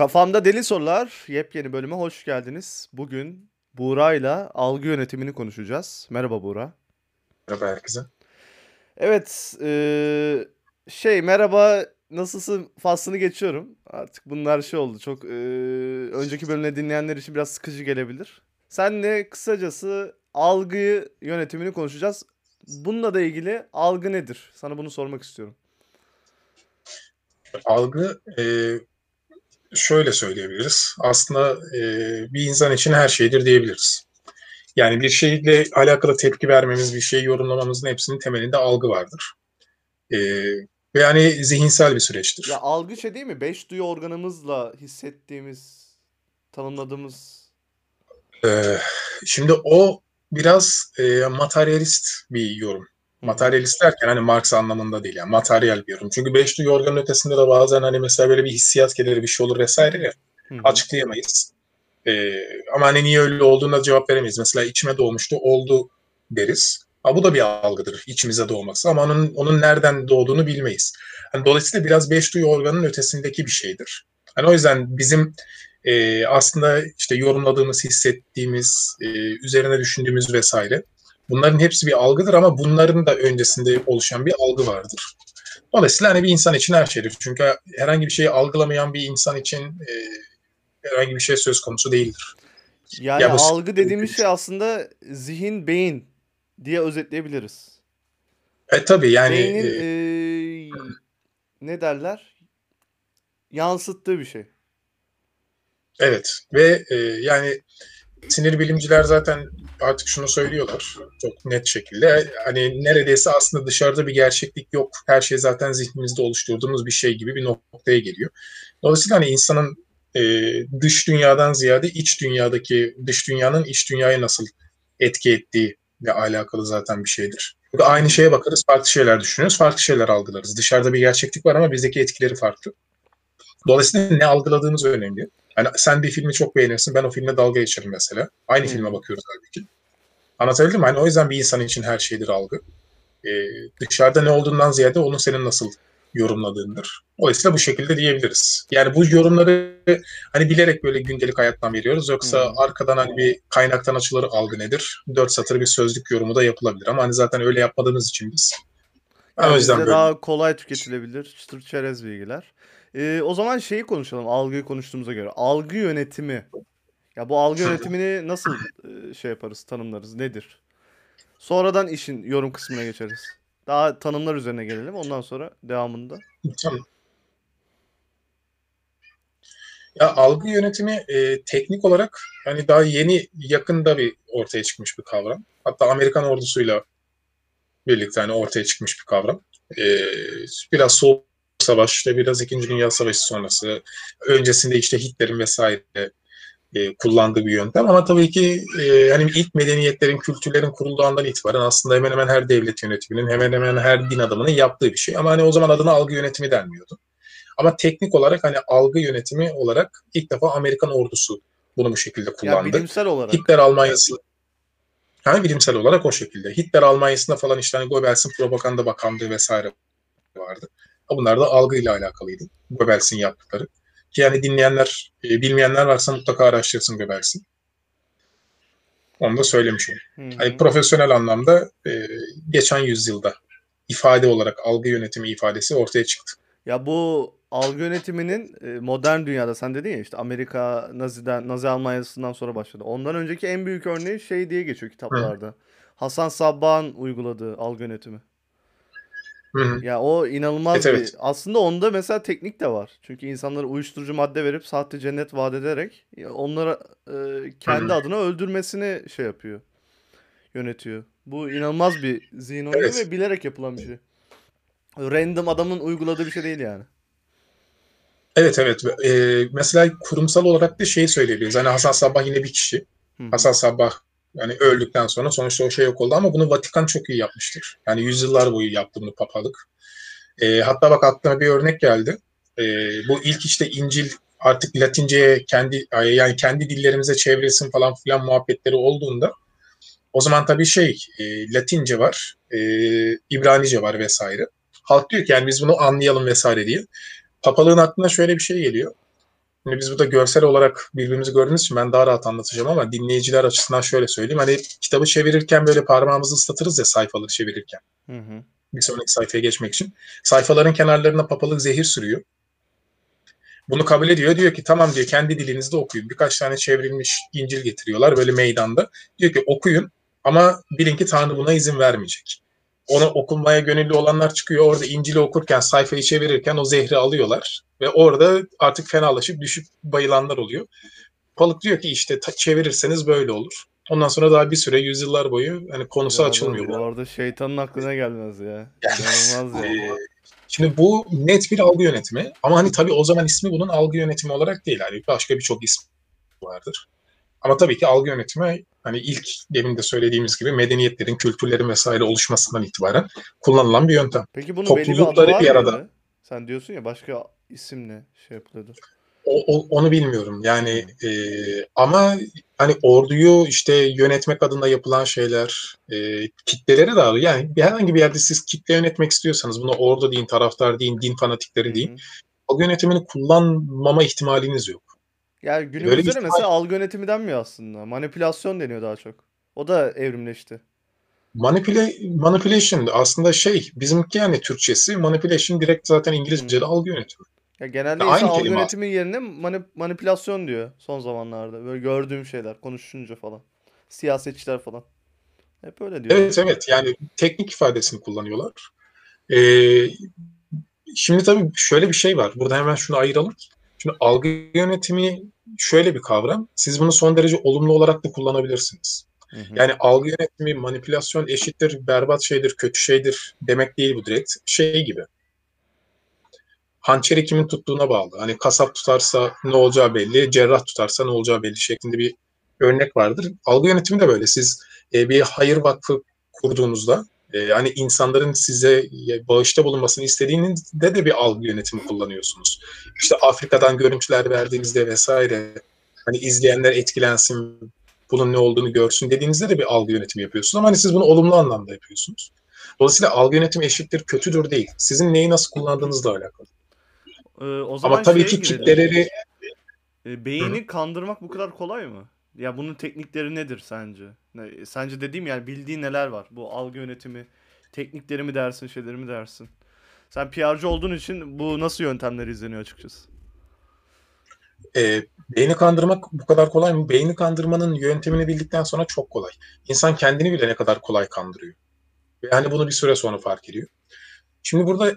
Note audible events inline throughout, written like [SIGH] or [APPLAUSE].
Kafamda Deli Sorular yepyeni bölüme hoş geldiniz. Bugün Buğra'yla algı yönetimini konuşacağız. Merhaba Buğra. Merhaba herkese. Evet, eee, şey merhaba nasılsın faslını geçiyorum. Artık bunlar şey oldu çok eee, önceki bölümleri dinleyenler için biraz sıkıcı gelebilir. Senle kısacası algı yönetimini konuşacağız. Bununla da ilgili algı nedir? Sana bunu sormak istiyorum. Algı e, şöyle söyleyebiliriz. Aslında e, bir insan için her şeydir diyebiliriz. Yani bir şeyle alakalı tepki vermemiz, bir şeyi yorumlamamızın hepsinin temelinde algı vardır. E, ve yani zihinsel bir süreçtir. Ya algı şey değil mi? Beş duyu organımızla hissettiğimiz, tanımladığımız E, şimdi o biraz e, materyalist bir yorum. Materyalist derken hani Marx anlamında değil yani materyal bir yorum. Çünkü beş duyu organın ötesinde de bazen hani mesela böyle bir hissiyat gelir bir şey olur vesaire ya Hı hı. açıklayamayız. Ee, ama hani niye öyle olduğuna cevap veremeyiz. Mesela içime doğmuştu oldu deriz. Ha, bu da bir algıdır içimize doğması ama onun onun nereden doğduğunu bilmeyiz. Hani dolayısıyla biraz beş duyu organının ötesindeki bir şeydir. Hani o yüzden bizim e, aslında işte yorumladığımız, hissettiğimiz, e, üzerine düşündüğümüz vesaire bunların hepsi bir algıdır ama bunların da öncesinde oluşan bir algı vardır. Dolayısıyla hani bir insan için her şeydir. Çünkü herhangi bir şeyi algılamayan bir insan için e, herhangi bir şey söz konusu değildir. Yani Ya bu algı dediğimiz şey aslında zihin, beyin diye özetleyebiliriz. E tabii yani Beynin e, eee, ne derler? Yansıttığı bir şey. evet ve e, yani sinir bilimciler zaten artık şunu söylüyorlar çok net şekilde. Hani neredeyse aslında dışarıda bir gerçeklik yok. Her şey zaten zihnimizde oluşturduğumuz bir şey gibi bir noktaya geliyor. Dolayısıyla hani insanın e, dış dünyadan ziyade iç dünyadaki dış dünyanın iç dünyaya nasıl etki ettiği ile alakalı zaten bir şeydir. Çünkü aynı şeye bakarız, farklı şeyler düşünürüz, farklı şeyler algılarız. Dışarıda bir gerçeklik var ama bizdeki etkileri farklı. Dolayısıyla ne algıladığımız önemli. Yani sen bir filmi çok beğenirsin, ben o filme dalga geçerim mesela. Aynı Hı. filme bakıyoruz halbuki. Anlatabildim mi? Hani o yüzden bir insan için her şeydir algı. Ee, dışarıda ne olduğundan ziyade onu senin nasıl yorumladığındır. Dolayısıyla bu şekilde diyebiliriz. Yani bu yorumları hani bilerek böyle gündelik hayattan veriyoruz. Yoksa Hı. arkadan hani bir kaynaktan açılır algı nedir? Dört satır bir sözlük yorumu da yapılabilir. Ama hani zaten öyle yapmadığımız için biz. Yani o yüzden böyle. daha kolay tüketilebilir, çıtır çerez bilgiler. Eee, o zaman şeyi konuşalım, algıyı konuştuğumuza göre. Algı yönetimi. Ya bu algı yönetimini nasıl eee, şey yaparız, tanımlarız, nedir? Sonradan işin yorum kısmına geçeriz. Daha tanımlar üzerine gelelim. Ondan sonra devamında. Tamam. Ya algı yönetimi e, teknik olarak hani daha yeni yakında bir ortaya çıkmış bir kavram. Hatta Amerikan ordusuyla birlikte hani ortaya çıkmış bir kavram. E, biraz Soğuk Savaş, işte biraz İkinci Dünya Savaşı sonrası, öncesinde işte Hitler'in vesaire e, kullandığı bir yöntem. Ama tabii ki e, hani ilk medeniyetlerin, kültürlerin kurulduğu andan itibaren aslında hemen hemen her devlet yönetiminin, hemen hemen her din adamının yaptığı bir şey. Ama hani o zaman adına algı yönetimi denmiyordu. Ama teknik olarak hani algı yönetimi olarak ilk defa Amerikan ordusu bunu bu şekilde Ya kullandı. bilimsel olarak. Hitler Almanya'sı yani bilimsel olarak o şekilde. Hitler Almanya'sında falan işte hani Goebbels'in propaganda bakanlığı vesaire vardı. Bunlar da algıyla alakalıydı. Goebbels'in yaptıkları. Ki yani dinleyenler, e, bilmeyenler varsa mutlaka araştırsın Goebbels'in. Onu da söylemiş olayım. Hı hı. profesyonel anlamda e, geçen yüzyılda ifade olarak algı yönetimi ifadesi ortaya çıktı. Ya bu algı yönetiminin e, modern dünyada sen dedin ya işte Amerika Nazi'den Nazi Almanya'sından sonra başladı. Ondan önceki en büyük örneği şey diye geçiyor kitaplarda. Hasan Sabbah'ın uyguladığı algı yönetimi. Hı hı. Ya o inanılmaz Evet, bir evet. aslında onda mesela teknik de var. Çünkü insanlara uyuşturucu madde verip sahte cennet vaat ederek onlara e, kendi Hı hı. adına öldürmesini şey yapıyor. Yönetiyor. Bu inanılmaz bir zihin oyunu Evet. ve bilerek yapılan bir şey. Random adamın uyguladığı bir şey değil yani. Evet evet. E, mesela kurumsal olarak da şeyi söyleyebiliriz. Hani Hasan Sabbah yine bir kişi. Hı. Hasan Sabbah yani öldükten sonra sonuçta o şey yok oldu ama bunu Vatikan çok iyi yapmıştır. Yani yüzyıllar boyu yaptı bunu papalık. E, hatta bak aklıma bir örnek geldi. E, bu ilk işte İncil artık Latince'ye kendi yani kendi dillerimize çevrilsin falan filan muhabbetleri olduğunda o zaman tabii şey e, Latince var, e, İbranice var vesaire. Halk diyor ki yani biz bunu anlayalım vesaire diye. Papalığın aklına şöyle bir şey geliyor. Şimdi biz burada görsel olarak birbirimizi gördüğümüz için ben daha rahat anlatacağım ama dinleyiciler açısından şöyle söyleyeyim. Hani kitabı çevirirken böyle parmağımızı ıslatırız ya sayfaları çevirirken. Hı hı. Bir sonraki sayfaya geçmek için. Sayfaların kenarlarına papalık zehir sürüyor. Bunu kabul ediyor. Diyor ki tamam diyor kendi dilinizde okuyun. Birkaç tane çevrilmiş İncil getiriyorlar böyle meydanda. Diyor ki okuyun ama bilin ki Tanrı buna izin vermeyecek. Ona okunmaya gönüllü olanlar çıkıyor. Orada İncil'i okurken, sayfayı çevirirken o zehri alıyorlar. Ve orada artık fenalaşıp düşüp bayılanlar oluyor. Balık diyor ki işte çevirirseniz böyle olur. Ondan sonra daha bir süre yüzyıllar boyu hani konusu Ya açılmıyor. bu arada şeytanın aklına gelmez ya. [LAUGHS] İnanılmaz ya. Ee, Şimdi bu net bir algı yönetimi ama hani tabii o zaman ismi bunun algı yönetimi olarak değil. Hani başka birçok ismi vardır. Ama tabii ki algı yönetimi hani ilk demin de söylediğimiz gibi medeniyetlerin, kültürlerin vesaire oluşmasından itibaren kullanılan bir yöntem. Peki bunun belli bir toplulukları bir arada. Sen diyorsun ya başka isimle şey yapılıyordu. O, o- onu bilmiyorum. Yani e, ama hani orduyu işte yönetmek adına yapılan şeyler e, kitlelere de yani bir- herhangi bir yerde siz kitle yönetmek istiyorsanız buna ordu deyin, taraftar deyin, din fanatikleri deyin. Hı. Algı yönetimini kullanmama ihtimaliniz yok. Yani Böyle günümüzde de mesela algı yönetimi denmiyor aslında. Manipülasyon deniyor daha çok. O da evrimleşti. Manipüle, manipulation aslında şey bizimki yani Türkçesi manipulation direkt zaten İngilizce'de Hmm. algı yönetimi. Ya genelde Aynı insan algı kelime yönetimi yerine manip- manipülasyon diyor son zamanlarda. Böyle gördüğüm şeyler, konuşunca falan. Siyasetçiler falan. Hep öyle diyorlar. Evet evet yani teknik ifadesini kullanıyorlar. Ee, şimdi tabii şöyle bir şey var. Burada hemen şunu ayıralım. Şimdi algı yönetimi şöyle bir kavram. Siz bunu son derece olumlu olarak da kullanabilirsiniz. Hı hı. Yani algı yönetimi, manipülasyon eşittir, berbat şeydir, kötü şeydir demek değil bu direkt. Şey gibi. Hançeri kimin tuttuğuna bağlı. Hani kasap tutarsa ne olacağı belli, cerrah tutarsa ne olacağı belli şeklinde bir örnek vardır. Algı yönetimi de böyle. Siz e, bir hayır vakfı kurduğunuzda e, hani insanların size bağışta bulunmasını istediğinizde de bir algı yönetimi kullanıyorsunuz. İşte Afrika'dan görüntüler verdiğinizde vesaire hani izleyenler etkilensin, bunun ne olduğunu görsün dediğinizde de bir algı yönetimi yapıyorsunuz. Ama hani siz bunu olumlu anlamda yapıyorsunuz. Dolayısıyla algı yönetimi eşittir kötüdür değil. Sizin neyi nasıl kullandığınızla alakalı. Ee, o zaman Ama tabii ki kitleleri E, beyni kandırmak bu kadar kolay mı? Ya bunun teknikleri nedir sence? Sence dediğim yani bildiğin neler var? Bu algı yönetimi, teknikleri mi dersin, şeyleri mi dersin? Sen PR'cı olduğun için bu nasıl yöntemler izleniyor açıkçası? e, beyni kandırmak bu kadar kolay mı? Beyni kandırmanın yöntemini bildikten sonra çok kolay. İnsan kendini bile ne kadar kolay kandırıyor. Ve hani bunu bir süre sonra fark ediyor. Şimdi burada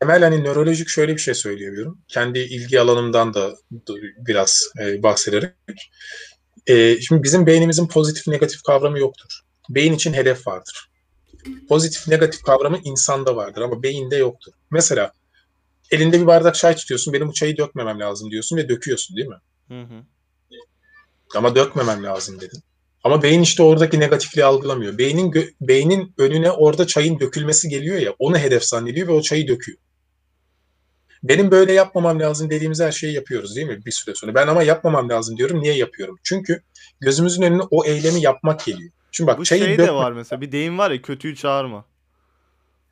temel hani nörolojik şöyle bir şey söyleyebiliyorum. Kendi ilgi alanımdan da biraz e, bahsederek. E, şimdi bizim beynimizin pozitif negatif kavramı yoktur. Beyin için hedef vardır. Pozitif negatif kavramı insanda vardır ama beyinde yoktur. Mesela elinde bir bardak çay tutuyorsun. Benim bu çayı dökmemem lazım diyorsun ve döküyorsun değil mi? Hı hı. Ama dökmemem lazım dedin. Ama beyin işte oradaki negatifliği algılamıyor. Beynin beynin önüne orada çayın dökülmesi geliyor ya, onu hedef zannediyor ve o çayı döküyor. Benim böyle yapmamam lazım dediğimiz her şeyi yapıyoruz değil mi bir süre sonra. Ben ama yapmamam lazım diyorum. Niye yapıyorum? Çünkü gözümüzün önüne o eylemi yapmak geliyor. Şimdi bak Bu çayı şey de var mesela bir deyim var ya kötüyü çağırma.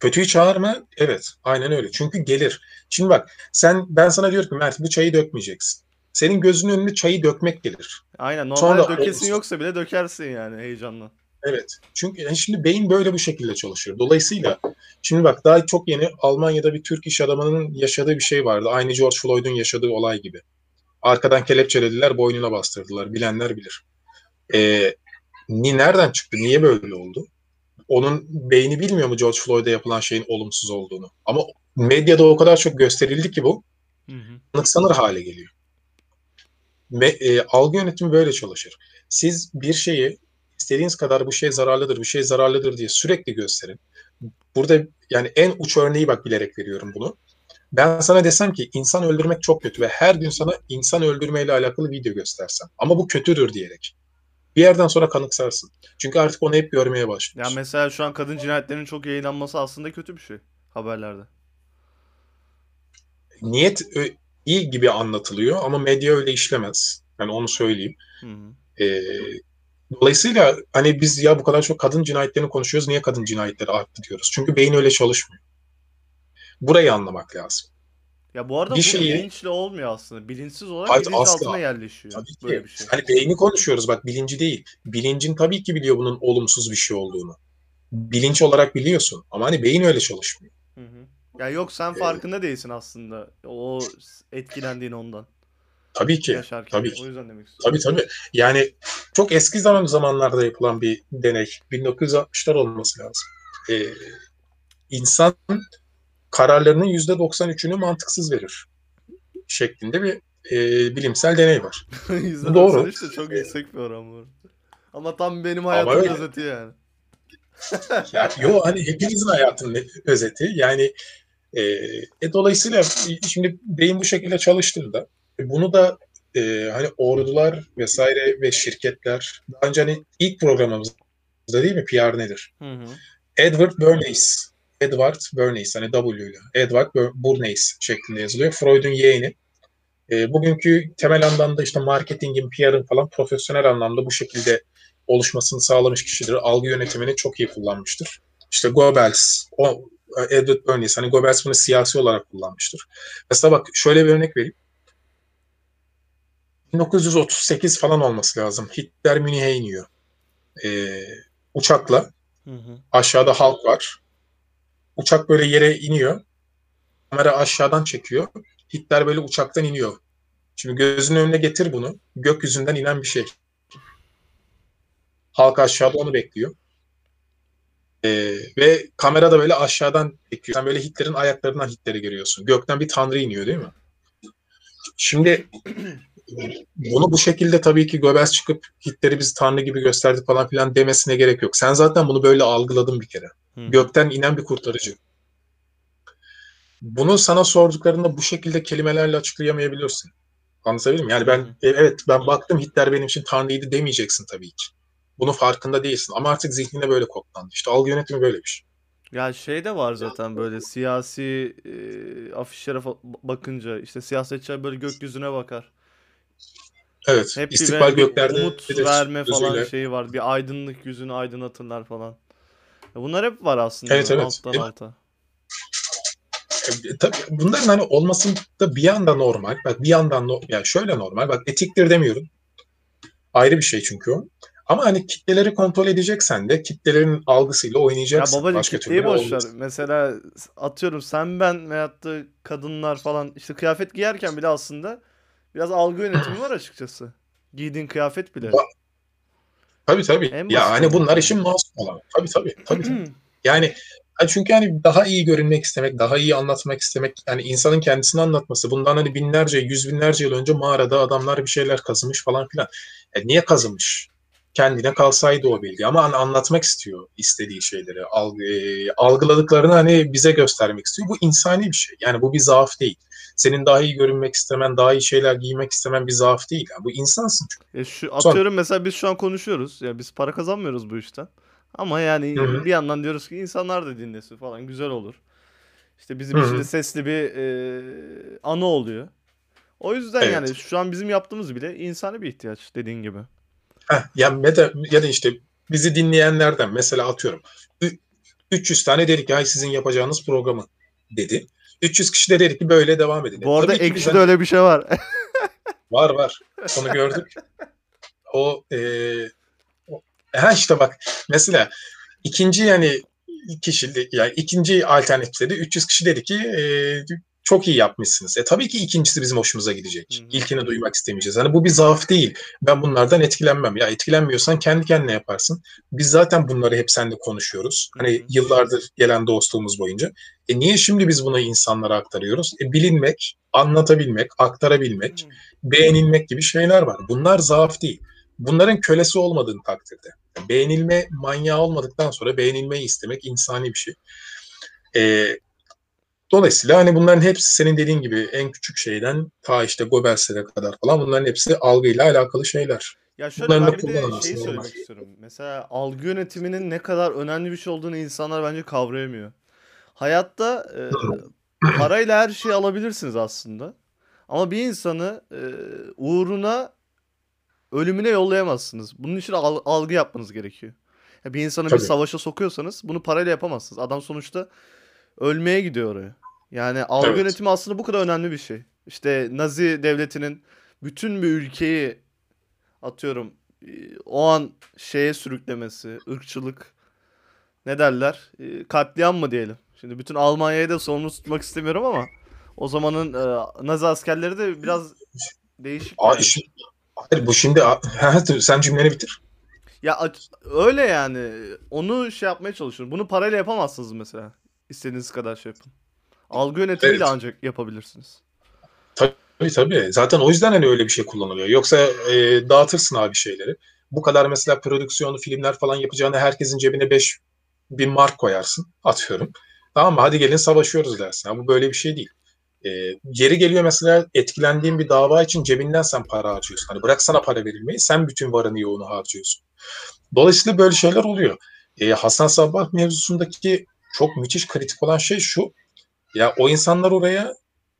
Kötüyü çağırma. Evet, aynen öyle. Çünkü gelir. Şimdi bak, sen ben sana diyorum ki Mert bu çayı dökmeyeceksin. Senin gözünün önüne çayı dökmek gelir. Aynen Sonra normalde dökesin olursa- yoksa bile dökersin yani heyecanla. Evet. Çünkü yani şimdi beyin böyle bu şekilde çalışıyor. Dolayısıyla şimdi bak daha çok yeni Almanya'da bir Türk iş adamının yaşadığı bir şey vardı. Aynı George Floyd'un yaşadığı olay gibi. Arkadan kelepçelediler, boynuna bastırdılar. Bilenler bilir. Ee, ni nereden çıktı? Niye böyle oldu? Onun beyni bilmiyor mu George Floyd'a yapılan şeyin olumsuz olduğunu? Ama medyada o kadar çok gösterildi ki bu Hı hı. kanıksanır hale geliyor. Ve e, algı yönetimi böyle çalışır. Siz bir şeyi istediğiniz kadar bu şey zararlıdır, bu şey zararlıdır diye sürekli gösterin. Burada yani en uç örneği bak bilerek veriyorum bunu. Ben sana desem ki insan öldürmek çok kötü ve her gün sana insan öldürmeyle alakalı video göstersem ama bu kötüdür diyerek. Bir yerden sonra kanıksarsın. Çünkü artık onu hep görmeye Ya başlıyorsun. mesela şu an kadın cinayetlerinin çok yayınlanması aslında kötü bir şey haberlerde. Niyet ö- iyi gibi anlatılıyor ama medya öyle işlemez. Yani onu söyleyeyim. Hı hı. Ee, dolayısıyla hani biz ya bu kadar çok kadın cinayetlerini konuşuyoruz. Niye kadın cinayetleri arttı diyoruz? Çünkü beyin öyle çalışmıyor. Burayı anlamak lazım. Ya bu arada Bir bu şeyi- bilinçli olmuyor aslında. Bilinçsiz olarak Hayır, bilinçaltına asla. yerleşiyor. Tabii ki. Böyle bir şey. Hani beyni konuşuyoruz bak bilinci değil. Bilincin tabii ki biliyor bunun olumsuz bir şey olduğunu. Bilinç olarak biliyorsun ama hani beyin öyle çalışmıyor. Hı hı. Ya yok sen farkında değilsin aslında. O etkilendiğin ondan. Tabii ki. yaşarken. tabii ki. O yüzden demek istiyorum. Tabii tabii. Yani çok eski zaman zamanlarda yapılan bir deney. 1960'lar olması lazım. Ee, insan kararlarının %93'ünü mantıksız verir. Şeklinde bir e, bilimsel deney var. [LAUGHS] %93 Doğru. de çok yüksek bir oran bu. Ama tam benim hayatımın özeti yani. [LAUGHS] Ya, yo hani hepinizin hayatının özeti. Yani e, e, dolayısıyla şimdi beyin bu şekilde çalıştığında bunu da e, hani ordular vesaire ve şirketler daha önce hani ilk programımızda değil mi PR nedir? Hı hı. Edward Bernays. Edward Bernays hani W ile. Edward Ber- Bernays şeklinde yazılıyor. Freud'un yeğeni. E, bugünkü temel anlamda işte marketingin, PR'ın falan profesyonel anlamda bu şekilde oluşmasını sağlamış kişidir. Algı yönetimini çok iyi kullanmıştır. İşte Goebbels, o e, Edward Bernays, hani Goebbels bunu siyasi olarak kullanmıştır. Mesela bak şöyle bir örnek vereyim. 1938 falan olması lazım. Hitler Münih'e iniyor. E, uçakla Hı hı. aşağıda halk var. Uçak böyle yere iniyor. Kamera aşağıdan çekiyor. Hitler böyle uçaktan iniyor. Şimdi gözünün önüne getir bunu. Gökyüzünden inen bir şey. Halk aşağıda onu bekliyor. Ee, ve kamera da böyle aşağıdan çekiyor. Sen böyle Hitler'in ayaklarından Hitler'i görüyorsun. Gökten bir tanrı iniyor değil mi? Şimdi [CLEARS THROAT] bunu bu şekilde tabii ki Goebbels çıkıp Hitler'i biz tanrı gibi gösterdik falan filan demesine gerek yok. Sen zaten bunu böyle algıladın bir kere Hı. gökten inen bir kurtarıcı. Bunu sana sorduklarında bu şekilde kelimelerle açıklayamayabiliyorsun. Anlatabildim mi? Yani ben Hı e, evet ben baktım Hitler benim için tanrıydı demeyeceksin tabii ki. Bunun farkında değilsin ama artık zihnine böyle kodlandı. İşte algı yönetimi böyle bir şey. Ya şey de var zaten böyle siyasi e, afişlere bakınca işte siyasetçiler böyle gökyüzüne bakar. Evet. Hep bir istikbal böyle bir göklerde umut bilir verme falan gözüyle. şeyi var. Bir aydınlık yüzünü aydınlatırlar falan. Ya bunlar hep var aslında Evet, evet. alttan Evet. alta. E, tabii bunların hani olması da bir yanda normal. Bak bir yandan no, yani şöyle normal. Bak etiktir demiyorum. Ayrı bir şey çünkü o. Ama hani kitleleri kontrol edeceksen de kitlelerin algısıyla Ya oynayacaksın. babacığım Başka kitleyi boş ver. Mesela atıyorum sen ben veyahut da kadınlar falan işte kıyafet giyerken bile aslında biraz algı yönetimi var açıkçası. Giydiğin kıyafet bile. Tabii tabii. En ya hani bunlar olan. işin masum olanı. Tabii tabii. tabii, tabii. Yani hani çünkü hani daha iyi görünmek istemek, daha iyi anlatmak istemek, yani insanın kendisini anlatması. Bundan hani binlerce, yüz binlerce yıl önce mağarada adamlar bir şeyler kazımış falan filan. E niye kazımış? Kendine kalsaydı o bilgi ama hani anlatmak istiyor istediği şeyleri, algı, e, algıladıklarını hani bize göstermek istiyor. Bu insani bir şey. Yani bu bir zaaf değil. Senin daha iyi görünmek istemen, daha iyi şeyler giymek istemen bir zaaf değil. Yani bu insansın çünkü. E şu Son- atıyorum mesela biz şu an konuşuyoruz. Ya biz para kazanmıyoruz bu işten. Ama yani Hı hı. bir yandan diyoruz ki insanlar da dinlesin falan güzel olur. İşte bizim Hı için de sesli bir e, anı oluyor. O yüzden Evet. yani şu an bizim yaptığımız bile insani bir ihtiyaç dediğin gibi. Heh, ya, ya da, ya da işte bizi dinleyenlerden mesela atıyorum ü- 300 tane dedik ay sizin yapacağınız programı dedi. 300 kişi de dedik ki böyle devam edin. Bu arada ekşide hani- öyle bir şey var. [LAUGHS] Var var. Onu gördük. O e, o- ha işte bak mesela ikinci yani kişi yani ikinci alternatifte de 300 kişi dedi ki e, çok iyi yapmışsınız. E tabii ki ikincisi bizim hoşumuza gidecek. Hı hı. İlkini duymak istemeyeceğiz. Hani bu bir zaaf değil. Ben bunlardan etkilenmem. Ya etkilenmiyorsan kendi kendine yaparsın. Biz zaten bunları hep seninle konuşuyoruz. Hani yıllardır gelen dostluğumuz boyunca. E niye şimdi biz bunu insanlara aktarıyoruz? E bilinmek, anlatabilmek, aktarabilmek, beğenilmek gibi şeyler var. Bunlar zaaf değil. Bunların kölesi olmadığın takdirde. Beğenilme manyağı olmadıktan sonra beğenilmeyi istemek insani bir şey. Ee, dolayısıyla hani bunların hepsi senin dediğin gibi en küçük şeyden ta işte Goebbels'e kadar falan bunların hepsi algıyla alakalı şeyler. Ya şöyle Bunların ben bir de şeyi normal. söylemek istiyorum. Mesela algı yönetiminin ne kadar önemli bir şey olduğunu insanlar bence kavrayamıyor. Hayatta e, [CLEARS THROAT] parayla her şeyi alabilirsiniz aslında. Ama bir insanı e, uğruna ölümüne yollayamazsınız. Bunun için al- algı yapmanız gerekiyor. Ya bir insanı bir Tabii. savaşa sokuyorsanız bunu parayla yapamazsınız. Adam sonuçta ölmeye gidiyor oraya. Yani algı Evet. yönetimi aslında bu kadar önemli bir şey. İşte Nazi devletinin bütün bir ülkeyi atıyorum e, o an şeye sürüklemesi, ırkçılık ne derler? E, Katliam mı diyelim? Şimdi bütün Almanya'yı da sorumlu tutmak istemiyorum ama o zamanın e, Nazi askerleri de biraz değişik. Aa, yani. Hayır, bu şimdi [LAUGHS] sen cümleni bitir. Ya öyle yani. Onu şey yapmaya çalışıyorum. Bunu parayla yapamazsınız mesela. İstediğiniz kadar şey yapın. Algı yönetimiyle Evet. ancak yapabilirsiniz. Tabii tabii. Zaten o yüzden hani öyle bir şey kullanılıyor. Yoksa e, dağıtırsın abi şeyleri. Bu kadar mesela prodüksiyonlu filmler falan yapacağını herkesin cebine 5 bin mark koyarsın. Atıyorum. Tamam mı? Hadi gelin savaşıyoruz dersin. Ama bu böyle bir şey değil. E, yeri geliyor mesela etkilendiğin bir dava için cebinden sen para harcıyorsun. Hani bırak sana para verilmeyi sen bütün varını yoğunu harcıyorsun. Dolayısıyla böyle şeyler oluyor. E, Hasan Sabbah mevzusundaki çok müthiş kritik olan şey şu. Ya o insanlar oraya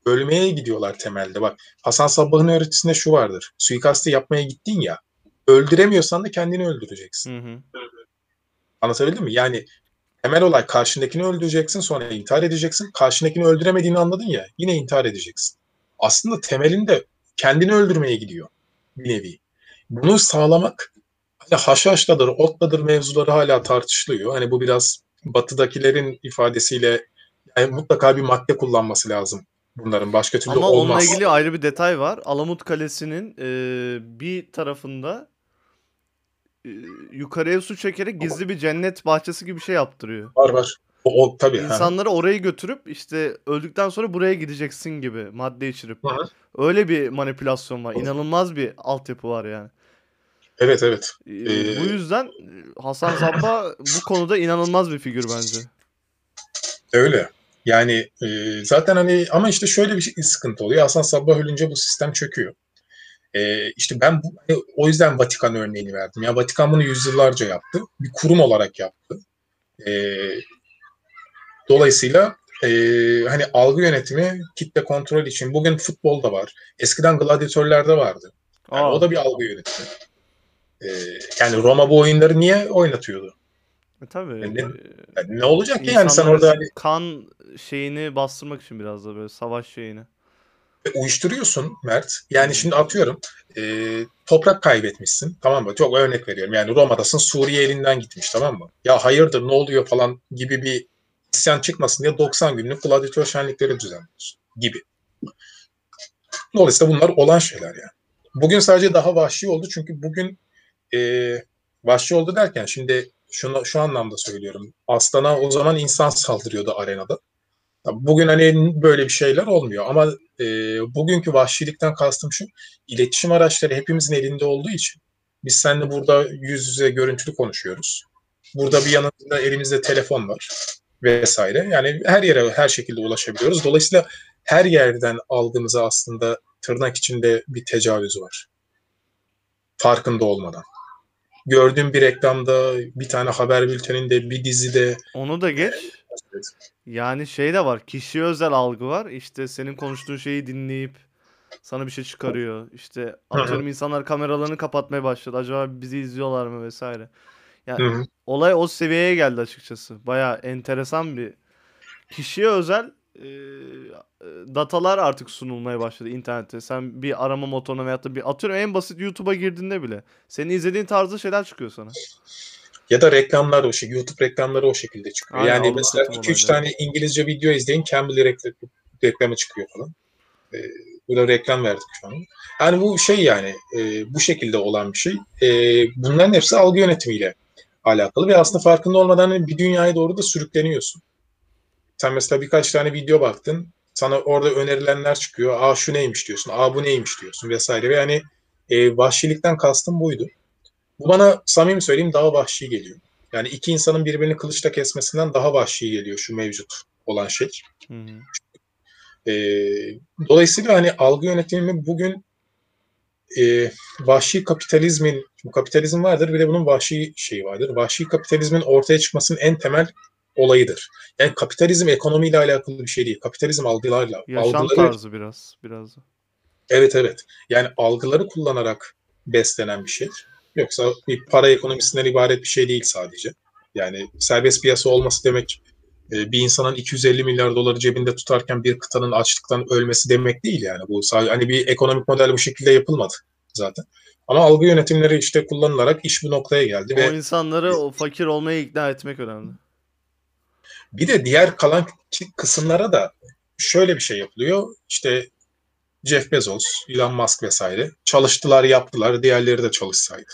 ölmeye gidiyorlar temelde. Bak Hasan Sabbah'ın öğretisinde şu vardır. Suikastı yapmaya gittin ya. Öldüremiyorsan da kendini öldüreceksin. Hı hı. Anlatabildim mi? Yani temel olay karşındakini öldüreceksin sonra intihar edeceksin. Karşındakini öldüremediğini anladın ya yine intihar edeceksin. Aslında temelinde kendini öldürmeye gidiyor bir nevi. Bunu sağlamak hani haşhaşladır, otladır mevzuları hala tartışılıyor. Hani bu biraz batıdakilerin ifadesiyle yani mutlaka bir madde kullanması lazım bunların. Başka türlü Ama olmaz. onunla ilgili ayrı bir detay var. Alamut Kalesi'nin e, bir tarafında e, yukarıya su çekerek gizli bir cennet bahçesi gibi bir şey yaptırıyor. Var var. O, o tabii. İnsanları orayı götürüp işte öldükten sonra buraya gideceksin gibi madde içirip. Hı hı. Öyle bir manipülasyon var. İnanılmaz bir altyapı var yani. Evet evet. Ee, Ee, bu yüzden e, Hasan Zabba bu konuda inanılmaz bir figür bence. Öyle. Yani e, zaten hani ama işte şöyle bir şey, sıkıntı oluyor. Hasan Sabbah ölünce bu sistem çöküyor. E, işte ben bu, hani o yüzden Vatikan örneğini verdim. Ya Vatikan bunu yüzyıllarca yaptı. Bir kurum olarak yaptı. E, dolayısıyla e, hani algı yönetimi, kitle kontrol için bugün futbolda var. Eskiden gladyatörlerde vardı. Yani Aa, o da bir algı yönetimi. E, yani Roma bu oyunları niye oynatıyordu? e, tabii. Yani ne- e, Yani ne olacak ki yani sen orada hani kan şeyini bastırmak için biraz da böyle savaş şeyini. uyuşturuyorsun Mert. Yani şimdi atıyorum e, toprak kaybetmişsin tamam mı? Çok örnek veriyorum. Yani Roma'dasın Suriye elinden gitmiş tamam mı? Ya hayırdır ne oluyor falan gibi bir isyan çıkmasın diye 90 günlük gladyatör şenlikleri düzenliyorsun gibi. Dolayısıyla bunlar olan şeyler yani. Bugün sadece daha vahşi oldu çünkü bugün e, vahşi oldu derken şimdi şunu şu anlamda söylüyorum. Aslana o zaman insan saldırıyordu arenada. Bugün hani böyle bir şeyler olmuyor ama e, bugünkü vahşilikten kastım şu, iletişim araçları hepimizin elinde olduğu için biz seninle burada yüz yüze görüntülü konuşuyoruz. Burada bir yanında elimizde telefon var vesaire. Yani her yere her şekilde ulaşabiliyoruz. Dolayısıyla her yerden algımıza aslında tırnak içinde bir tecavüz var. Farkında olmadan. Gördüğüm bir reklamda, bir tane haber bülteninde, bir dizide Onu da geç. Yani şey de var. Kişiye özel algı var. İşte senin konuştuğun şeyi dinleyip sana bir şey çıkarıyor. İşte atıyorum insanlar kameralarını kapatmaya başladı. Acaba bizi izliyorlar mı vesaire. Yani olay o seviyeye geldi açıkçası. Baya enteresan bir kişiye özel datalar artık sunulmaya başladı internette. Sen bir arama motoruna veyahut da bir atıyorum en basit YouTube'a girdiğinde bile senin izlediğin tarzda şeyler çıkıyor sana. Ya da reklamlar o şey, YouTube reklamları o şekilde çıkıyor. Aynen, yani mesela satım 2-3 olayları. tane İngilizce video izleyin, Cambly reklamı, reklamı çıkıyor falan. Ee, burada reklam verdik şu an. Yani bu şey yani e, bu şekilde olan bir şey. E, bunların hepsi algı yönetimiyle alakalı ve aslında farkında olmadan bir dünyaya doğru da sürükleniyorsun. Sen mesela birkaç tane video baktın, sana orada önerilenler çıkıyor. Aa şu neymiş diyorsun, aa bu neymiş diyorsun vesaire. Ve yani e, vahşilikten kastım buydu. Bu bana samimi söyleyeyim daha vahşi geliyor. Yani iki insanın birbirini kılıçla kesmesinden daha vahşi geliyor şu mevcut olan şey. Hı hı. E, dolayısıyla hani algı yönetimi bugün e, vahşi kapitalizmin, bu kapitalizm vardır bir de bunun vahşi şeyi vardır. Vahşi kapitalizmin ortaya çıkmasının en temel olayıdır. Yani kapitalizm ekonomiyle alakalı bir şey değil. Kapitalizm algılarla, Yaşam algıları tarzı biraz biraz. Evet evet. Yani algıları kullanarak beslenen bir şey. Yoksa bir para ekonomisinden ibaret bir şey değil sadece. Yani serbest piyasa olması demek e, bir insanın 250 milyar doları cebinde tutarken bir kıtanın açlıktan ölmesi demek değil yani. Bu sadece hani bir ekonomik model bu şekilde yapılmadı zaten. Ama algı yönetimleri işte kullanılarak iş bu noktaya geldi. O ve insanları o fakir olmaya ikna etmek önemli. Bir de diğer kalan kısımlara da şöyle bir şey yapılıyor. İşte Jeff Bezos, Elon Musk vesaire çalıştılar, yaptılar. Diğerleri de çalışsaydı.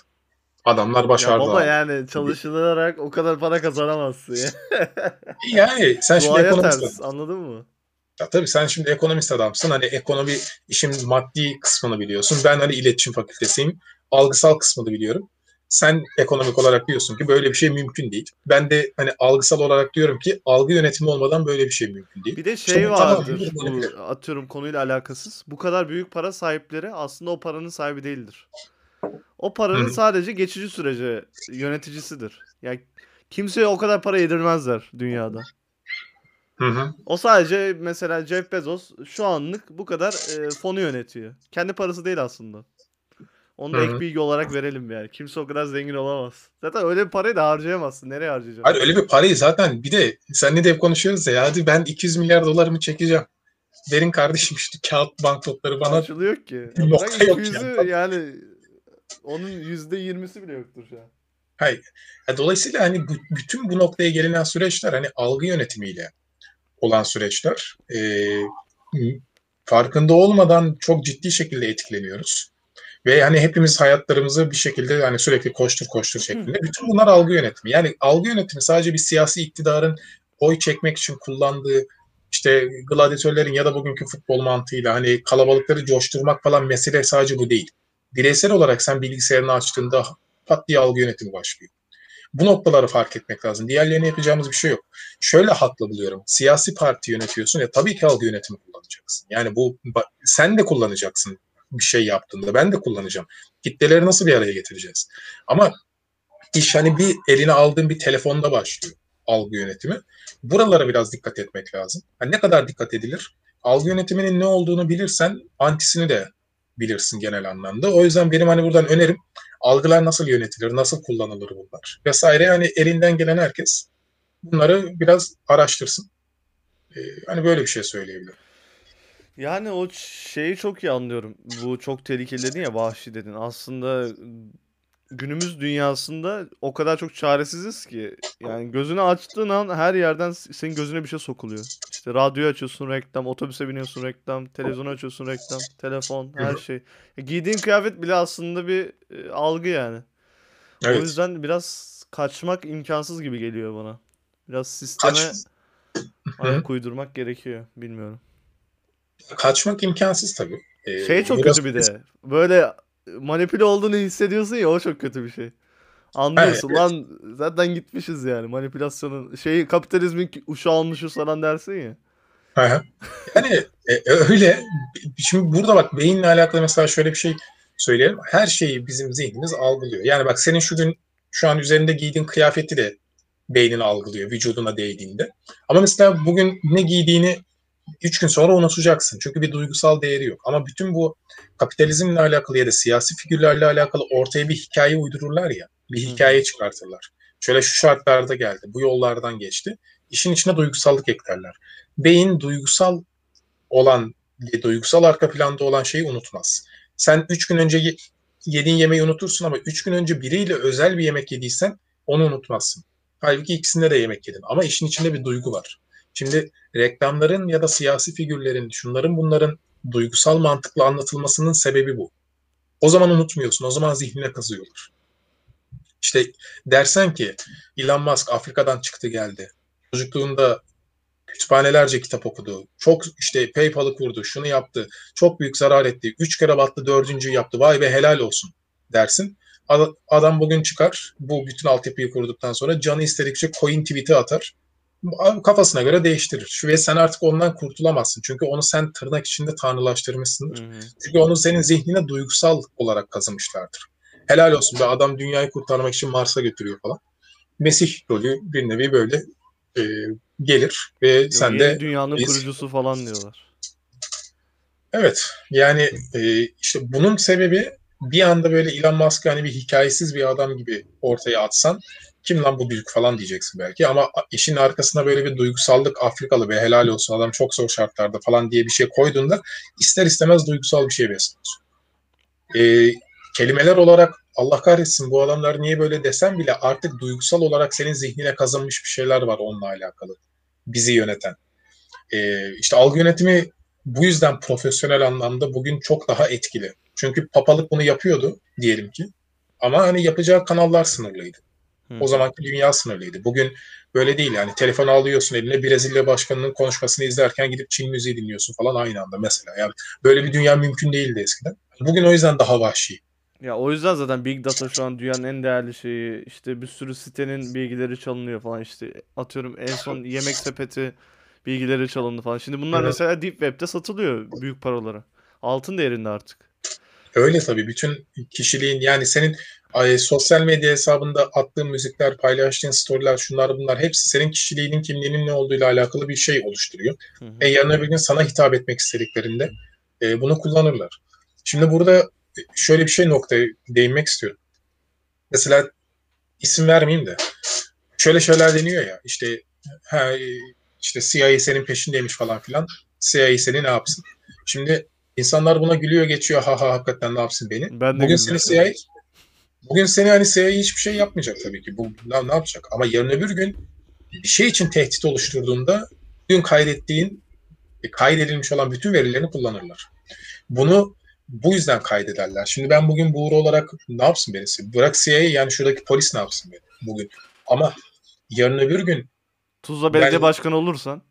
Adamlar başardı. Ya baba yani çalışılarak o kadar para kazanamazsın ya. [LAUGHS] yani sen şimdi ekonomist ters, anladın mı? Ya tabii sen şimdi ekonomist adamsın. Hani ekonomi işin maddi kısmını biliyorsun. Ben hani iletişim fakültesiyim. Algısal kısmını biliyorum. Sen ekonomik olarak diyorsun ki böyle bir şey mümkün değil. Ben de hani algısal olarak diyorum ki algı yönetimi olmadan böyle bir şey mümkün değil. Bir de şey vardır bu atıyorum konuyla alakasız. Bu kadar büyük para sahipleri aslında o paranın sahibi değildir. O paranın Hı-hı. sadece geçici sürece yöneticisidir. Yani kimseye o kadar para yedirmezler dünyada. Hı hı. O sadece mesela Jeff Bezos şu anlık bu kadar e, fonu yönetiyor. Kendi parası değil aslında. Onu da ek bilgi olarak verelim yani. Kimse o kadar zengin olamaz. Zaten öyle bir parayı da harcayamazsın. Nereye harcayacaksın? Hayır öyle bir parayı zaten bir de senle de hep konuşuyoruz ya. Hadi ben 200 milyar dolarımı çekeceğim. Verin kardeşim işte kağıt banknotları bana. Açılıyor ki. [LAUGHS] Nokta yok yani. yani onun %20'si bile yoktur şu an. Hayır. Dolayısıyla hani bu, bütün bu noktaya gelinen süreçler hani algı yönetimiyle olan süreçler. E, farkında olmadan çok ciddi şekilde etkileniyoruz. Ve hani hepimiz hayatlarımızı bir şekilde hani sürekli koştur koştur şeklinde. Bütün bunlar algı yönetimi. Yani algı yönetimi sadece bir siyasi iktidarın oy çekmek için kullandığı işte gladyatörlerin ya da bugünkü futbol mantığıyla hani kalabalıkları coşturmak falan mesele sadece bu değil. Bireysel olarak sen bilgisayarını açtığında pat diye algı yönetimi başlıyor. Bu noktaları fark etmek lazım. Diğerlerine yapacağımız bir şey yok. Şöyle haklı buluyorum. Siyasi parti yönetiyorsun ya tabii ki algı yönetimi kullanacaksın. Yani bu sen de kullanacaksın bir şey yaptığında. Ben de kullanacağım. Kitleleri nasıl bir araya getireceğiz? Ama iş hani bir eline aldığın bir telefonda başlıyor algı yönetimi. Buralara biraz dikkat etmek lazım. Yani ne kadar dikkat edilir? Algı yönetiminin ne olduğunu bilirsen antisini de bilirsin genel anlamda. O yüzden benim hani buradan önerim algılar nasıl yönetilir, nasıl kullanılır bunlar vesaire. Yani elinden gelen herkes bunları biraz araştırsın. Ee, hani böyle bir şey söyleyebilirim. Yani o şeyi çok iyi anlıyorum. Bu çok tehlikeli dedin ya vahşi dedin. Aslında günümüz dünyasında o kadar çok çaresiziz ki. Yani gözünü açtığın an her yerden senin gözüne bir şey sokuluyor. İşte radyo açıyorsun reklam, otobüse biniyorsun reklam, televizyon açıyorsun reklam, telefon, her şey. E, giydiğin kıyafet bile aslında bir e, algı yani. Evet. O yüzden biraz kaçmak imkansız gibi geliyor bana. Biraz sisteme Kaç... ayak uydurmak gerekiyor. Bilmiyorum. Kaçmak imkansız tabii. Ee, şey çok biraz... kötü bir de. Böyle manipüle olduğunu hissediyorsun ya o çok kötü bir şey. Anlıyorsun evet. lan zaten gitmişiz yani manipülasyonun şey kapitalizmin uşağı almışız falan dersin ya. yani e, öyle şimdi burada bak beyinle alakalı mesela şöyle bir şey söyleyelim. Her şeyi bizim zihnimiz algılıyor. Yani bak senin şu gün şu an üzerinde giydiğin kıyafeti de beynin algılıyor vücuduna değdiğinde. Ama mesela bugün ne giydiğini üç gün sonra unutacaksın. Çünkü bir duygusal değeri yok. Ama bütün bu kapitalizmle alakalı ya da siyasi figürlerle alakalı ortaya bir hikaye uydururlar ya. Bir hikaye çıkartırlar. Şöyle şu şartlarda geldi. Bu yollardan geçti. İşin içine duygusallık eklerler. Beyin duygusal olan, duygusal arka planda olan şeyi unutmaz. Sen üç gün önce yediğin yemeği unutursun ama üç gün önce biriyle özel bir yemek yediysen onu unutmazsın. Halbuki ikisinde de yemek yedin. Ama işin içinde bir duygu var. Şimdi reklamların ya da siyasi figürlerin, şunların bunların duygusal mantıkla anlatılmasının sebebi bu. O zaman unutmuyorsun, o zaman zihnine kazıyorlar. İşte dersen ki Elon Musk Afrika'dan çıktı geldi. Çocukluğunda kütüphanelerce kitap okudu. Çok işte PayPal'ı kurdu, şunu yaptı. Çok büyük zarar etti. Üç kere battı, dördüncüyü yaptı. Vay be helal olsun dersin. Adam bugün çıkar bu bütün altyapıyı kurduktan sonra canı istedikçe coin tweet'i atar kafasına göre değiştirir. Şu ve sen artık ondan kurtulamazsın. Çünkü onu sen tırnak içinde tanrılaştırmışsındır. Hı hı. Çünkü onu senin zihnine duygusal olarak kazımışlardır. Helal olsun be adam dünyayı kurtarmak için Mars'a götürüyor falan. Mesih rolü bir nevi böyle e, gelir ve sen de dünyanın biz... kurucusu falan diyorlar. Evet. Yani e, işte bunun sebebi bir anda böyle Elon Musk'ı hani bir hikayesiz bir adam gibi ortaya atsan kim lan bu büyük falan diyeceksin belki ama işin arkasına böyle bir duygusallık Afrikalı ve helal olsun adam çok zor şartlarda falan diye bir şey koyduğunda ister istemez duygusal bir şey besliyorsun. Ee, kelimeler olarak Allah kahretsin bu adamlar niye böyle desem bile artık duygusal olarak senin zihnine kazanmış bir şeyler var onunla alakalı. Bizi yöneten. Ee, işte algı yönetimi bu yüzden profesyonel anlamda bugün çok daha etkili. Çünkü papalık bunu yapıyordu diyelim ki. Ama hani yapacağı kanallar sınırlıydı. Hı. O zamanki dünya sınırlıydı. Bugün böyle değil yani telefonu alıyorsun eline Brezilya başkanının konuşmasını izlerken gidip Çin müziği dinliyorsun falan aynı anda mesela. Yani böyle bir dünya mümkün değildi eskiden. Bugün o yüzden daha vahşi. Ya o yüzden zaten Big Data şu an dünyanın en değerli şeyi. İşte bir sürü sitenin bilgileri çalınıyor falan işte. Atıyorum en son yemek sepeti bilgileri çalındı falan. Şimdi bunlar evet. mesela Deep Web'de satılıyor büyük paralara. Altın değerinde artık. Öyle tabii. Bütün kişiliğin yani senin ay, sosyal medya hesabında attığın müzikler, paylaştığın storyler, şunlar bunlar hepsi senin kişiliğinin, kimliğinin ne olduğuyla alakalı bir şey oluşturuyor. Hı hı. E yarın öbür gün sana hitap etmek istediklerinde e, bunu kullanırlar. Şimdi burada şöyle bir şey noktaya değinmek istiyorum. Mesela isim vermeyeyim de şöyle şeyler deniyor ya işte ha, işte CIA senin peşindeymiş falan filan. CIA seni ne yapsın? Şimdi insanlar buna gülüyor geçiyor ha ha hakikaten ne yapsın beni. Ben de Bugün seni CIA Bugün seni hani CIA hiçbir şey yapmayacak tabii ki. Bu ne, ne yapacak? Ama yarın öbür gün bir şey için tehdit oluşturduğunda bugün kaydettiğin kaydedilmiş olan bütün verilerini kullanırlar. Bunu bu yüzden kaydederler. Şimdi ben bugün Buğra olarak ne yapsın beni? Bırak CIA yani şuradaki polis ne yapsın beni bugün? Ama yarın öbür gün Tuzla belediye yani, başkanı olursan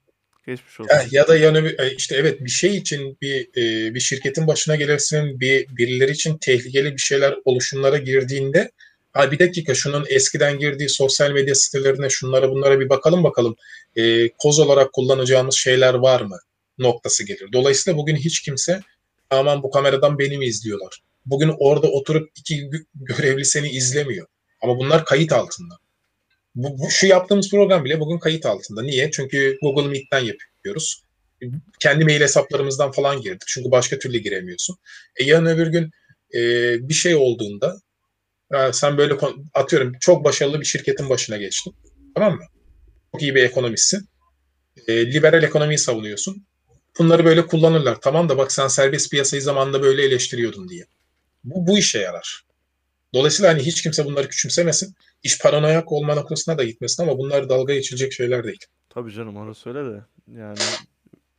geçmiş olsun. Ya, ya da yani e, işte evet bir şey için bir e, bir şirketin başına gelirsin bir birileri için tehlikeli bir şeyler oluşumlara girdiğinde ha bir dakika şunun eskiden girdiği sosyal medya sitelerine şunlara bunlara bir bakalım bakalım e, koz olarak kullanacağımız şeyler var mı noktası gelir. Dolayısıyla bugün hiç kimse aman bu kameradan beni mi izliyorlar? Bugün orada oturup iki görevli seni izlemiyor. Ama bunlar kayıt altında. Bu, bu, şu yaptığımız program bile bugün kayıt altında. Niye? Çünkü Google Meet'ten yapıyoruz. Kendi mail hesaplarımızdan falan girdik. Çünkü başka türlü giremiyorsun. E yarın öbür gün e, bir şey olduğunda sen böyle atıyorum çok başarılı bir şirketin başına geçtin. Tamam mı? Çok iyi bir ekonomistsin. E, liberal ekonomiyi savunuyorsun. Bunları böyle kullanırlar. Tamam da bak sen serbest piyasayı zamanında böyle eleştiriyordun diye. Bu, bu işe yarar. Dolayısıyla hani hiç kimse bunları küçümsemesin. İş paranoyak olma noktasına da gitmesin ama bunlar dalga geçilecek şeyler değil. Tabii canım orası öyle de. Yani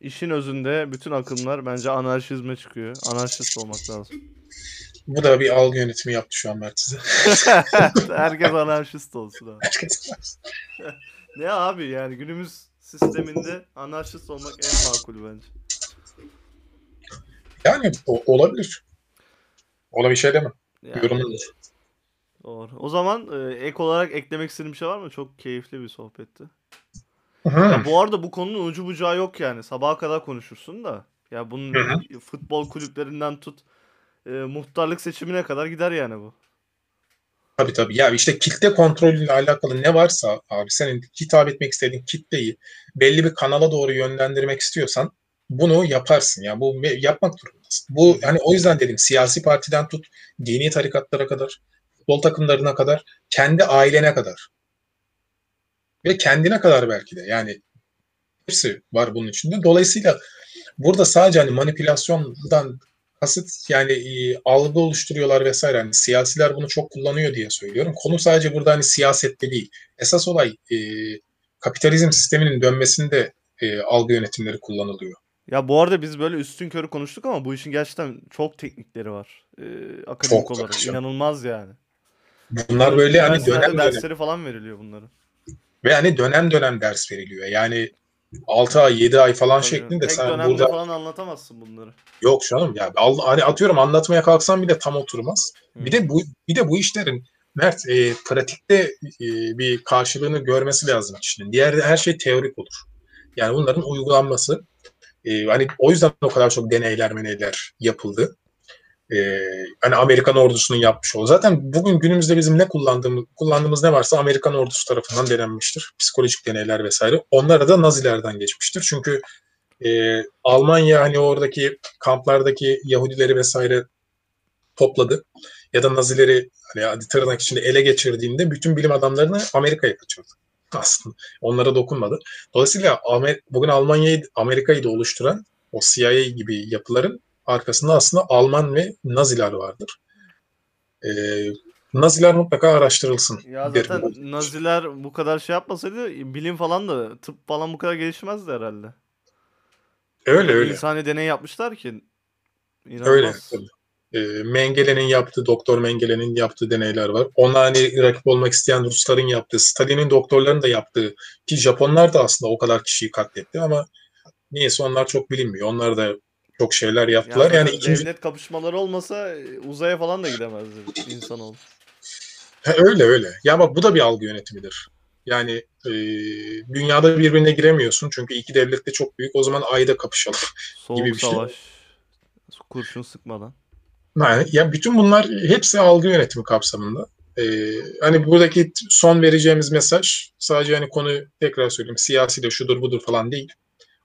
işin özünde bütün akımlar bence anarşizme çıkıyor. Anarşist olmak lazım. Bu da bir algı yönetimi yaptı şu an Mert size. [LAUGHS] Herkes anarşist olsun abi. Herkes anarşist. [LAUGHS] ne abi yani günümüz sisteminde anarşist olmak en makul bence. Yani o, olabilir. Ona bir şey deme. Yani. Doğru. O zaman e, ek olarak eklemek istediğin bir şey var mı? Çok keyifli bir sohbetti. Ya bu arada bu konunun ucu bucağı yok yani. Sabaha kadar konuşursun da. Ya bunun futbol kulüplerinden tut e, muhtarlık seçimine kadar gider yani bu. Tabii tabii. Ya işte kitle kontrolüyle alakalı ne varsa abi senin hitap etmek istediğin kitleyi belli bir kanala doğru yönlendirmek istiyorsan bunu yaparsın. Ya bu yapmak durumundasın. Bu hani o yüzden dedim siyasi partiden tut dini tarikatlara kadar futbol takımlarına kadar, kendi ailene kadar ve kendine kadar belki de yani hepsi var bunun içinde. Dolayısıyla burada sadece hani manipülasyondan kasıt yani e, algı oluşturuyorlar vesaire. Hani siyasiler bunu çok kullanıyor diye söylüyorum. Konu sadece burada hani siyasette değil. Esas olay e, kapitalizm sisteminin dönmesinde e, algı yönetimleri kullanılıyor. Ya bu arada biz böyle üstün körü konuştuk ama bu işin gerçekten çok teknikleri var. Ee, akademik çok olarak. İnanılmaz yani. Bunlar böyle hani dönem dersleri dönem. falan veriliyor bunların. Ve hani dönem dönem ders veriliyor. Yani 6 ay 7 ay falan Tabii şeklinde Tek sen burada falan anlatamazsın bunları. Yok canım ya hani atıyorum anlatmaya kalksam bile tam oturmaz. Hı. Bir de bu bir de bu işlerin Mert e, pratikte e, bir karşılığını görmesi lazım kişinin. Diğer her şey teorik olur. Yani bunların uygulanması e, hani o yüzden o kadar çok deneyler meneyler yapıldı e, hani Amerikan ordusunun yapmış olduğu. Zaten bugün günümüzde bizim ne kullandığımız, kullandığımız ne varsa Amerikan ordusu tarafından denenmiştir. Psikolojik deneyler vesaire. Onlara da Nazilerden geçmiştir. Çünkü e, Almanya hani oradaki kamplardaki Yahudileri vesaire topladı ya da Nazileri hani tırnak içinde ele geçirdiğinde bütün bilim adamlarını Amerika'ya kaçırdı aslında. Onlara dokunmadı. Dolayısıyla bugün Almanya'yı, Amerika'yı da oluşturan o CIA gibi yapıların arkasında aslında Alman ve Naziler vardır. Ee, Naziler mutlaka araştırılsın. Ya derim. zaten Naziler bu kadar şey yapmasaydı bilim falan da tıp falan bu kadar gelişmezdi herhalde. Öyle öyle. İnsani deney yapmışlar ki. İnanılmaz. Öyle. tabii. Ee, Mengelé'nin yaptığı, Doktor Mengelé'nin yaptığı deneyler var. Ona hani rakip olmak isteyen Rusların yaptığı, Stalin'in doktorların da yaptığı ki Japonlar da aslında o kadar kişiyi katletti ama niyeyse onlar çok bilinmiyor. Onlar da çok şeyler Ya yaptılar. zaten Yani ikinci devlet kapışmaları olmasa e, uzaya falan da gidemezdi insanoğlu. Ha, öyle öyle. Ya bak bu da bir algı yönetimidir. Yani e, dünyada birbirine giremiyorsun çünkü iki devlet de çok büyük. O zaman ayda kapışalım. Soğuk [LAUGHS] Gibi bir şey. savaş. Kurşun sıkmadan. Yani ya bütün bunlar hepsi algı yönetimi kapsamında. Ee, hani buradaki son vereceğimiz mesaj sadece hani konu tekrar söyleyeyim siyasi de şudur budur falan değil.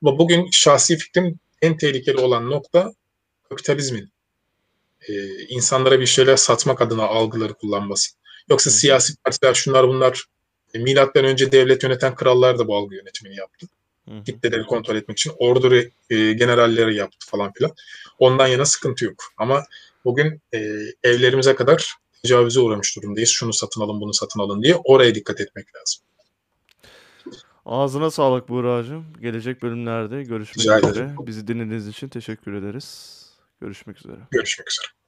Ama bugün şahsi fikrim en tehlikeli olan nokta kapitalizmin e, insanlara bir şeyler satmak adına algıları kullanması. Yoksa siyasi partiler şunlar bunlar e, milattan önce devlet yöneten krallar da bu algı yönetimini yaptı. Kitleleri kontrol etmek için ordu e, generalleri yaptı falan filan. Ondan yana sıkıntı yok. Ama bugün e, evlerimize kadar tecavüze uğramış durumdayız. Şunu satın alın, bunu satın alın diye oraya dikkat etmek lazım. Ağzına sağlık Buğra'cığım. Gelecek bölümlerde görüşmek Rica ederim. üzere. Bizi dinlediğiniz için teşekkür ederiz. Görüşmek üzere. Görüşmek üzere.